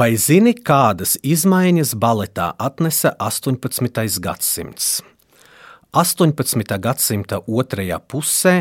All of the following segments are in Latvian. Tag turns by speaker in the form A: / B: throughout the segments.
A: Vai zini, kādas izmaiņas baletā atnesa 18. gadsimts? 18. gadsimta otrajā pusē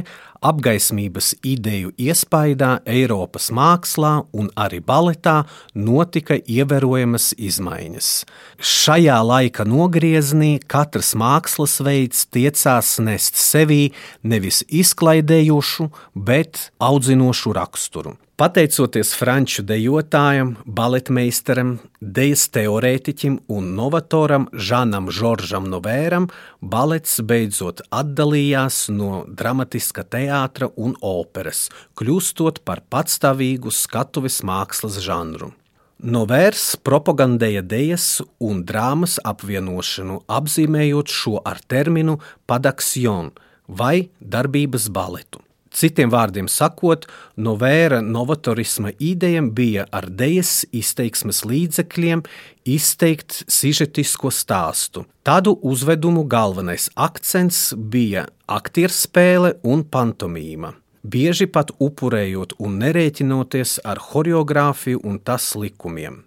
A: apgaismības ideju iespaidā Eiropas mākslā un arī baletā notika ievērojamas izmaiņas. Šajā laika nogriezienī katrs mākslas veids tiecās nest sevī nevis izklaidējošu, bet audzinošu raksturu. Pateicoties franču dejotājam, baletmeistaram, dejas teorētiķim un novatoram Žanam Žoržam Novēram, balets beidzot atdalījās no dramatiska teātra un operas, kļūstot par patstāvīgu skatuves mākslas žanru. Novērs propagandēja dejas un drāmas apvienošanu, apzīmējot šo ar terminu padaksion vai darbības baletu. Citiem vārdiem sakot, novēra novatorisma ideja bija ar dēļas izteiksmes līdzekļiem izteikt sižetisko stāstu. Tādu uzvedumu galvenais akcents bija aktierspēle un pantomīma. Bieži pat upurējot un nerēķinoties ar choreogrāfiju un tas likumiem.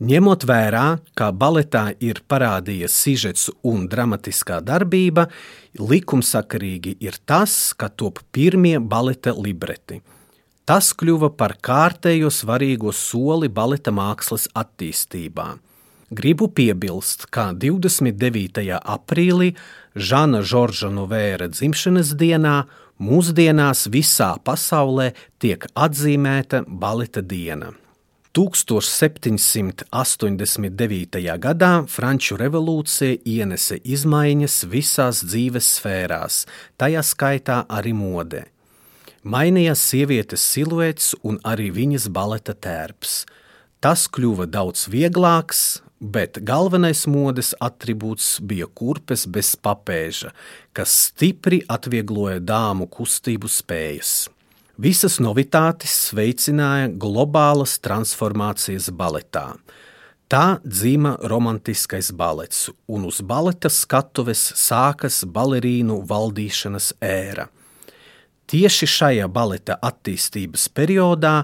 A: Ņemot vērā, ka baletā ir parādījies sižets un dramatiskā darbība, likumsakarīgi ir tas, ka top pirmie baleta libreti. Tas kļuva par kārtējo svarīgo soli baleta mākslas attīstībā. Gribu piebilst, ka 29. aprīlī Žana Žorža Novēra dzimšanas dienā mūsdienās visā pasaulē tiek atzīmēta baleta diena. 1789. gadā Franču revolūcija ienesa izmaiņas visās dzīves sfērās, tajā skaitā arī modē. Mainījās sievietes siluets un arī viņas baleta tērps. Tas kļuva daudz vieglāks, bet galvenais modes attribūts bija kurpes bez papēža, kas stipri atviegloja dāmu kustību spējas. Visas novitātes veicināja globālas transformācijas baletā. Tā dzīva romantiskais balets, un uz baleta skatuves sākas balerīnu valdīšanas ēra. Tieši šajā baleta attīstības periodā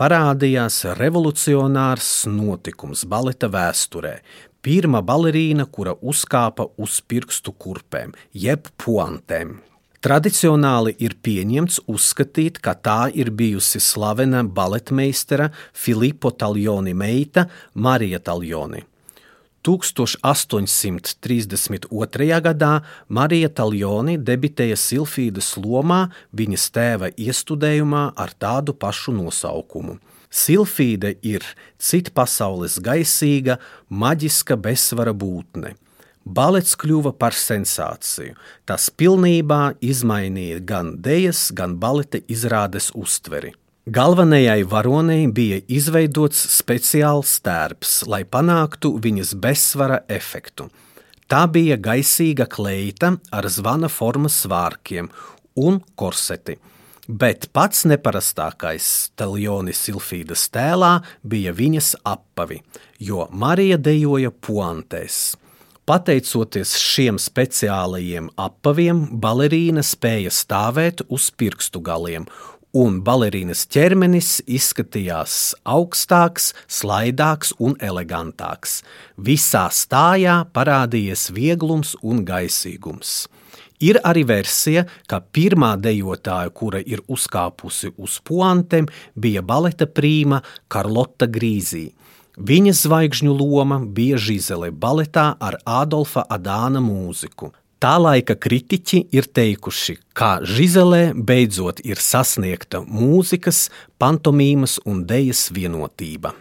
A: parādījās revolucionārs notikums baleta vēsturē. Pirmā balerīna, kura uzkāpa uz pirkstu kurpēm, jeb puantēm, Tradicionāli ir pieņemts uzskatīt, ka tā ir bijusi slavena baletmeistara Filipo Taljoni meita Marija Taljoni. 1832. gadā Marija Taljoni debitēja Silfīdas lomā viņas tēva iestudējumā ar tādu pašu nosaukumu. Silfīde ir cita pasaules gaisīga, maģiska bezsvara būtne – balets kļuva par sensāciju. Tas pilnībā izmainīja gan dēļas, gan baleta izrādes uztveri. Galvenajai varonei bija izveidots speciāls tērps, lai panāktu viņas bezsvara efektu. Tā bija gaisīga kleita ar zvana formas svārkiem un korseti, bet pats neparastākais Teljonis Silfīdas tēlā bija viņas apavi, jo Marija dejoja puantēs. Pateicoties šiem speciālajiem apaviem, balerīna spēja stāvēt uz pirkstu galiem, un balerīnas ķermenis izskatījās augstāks, slaidāks un elegantāks. Visā stājā parādījies vieglums un gaisīgums. Ir arī versija, ka pirmā dejotāja, kura ir uzkāpusi uz puantiem, bija baleta prīma Karlota Grīzija. Viņas zvaigžņu loma bija Žizele baletā ar Ādolfa Adāna mūziku. Tā laika kritiķi ir teikuši, ka Žizelē beidzot ir sasniegta mūzikas, pantomīmas un dejas vienotība.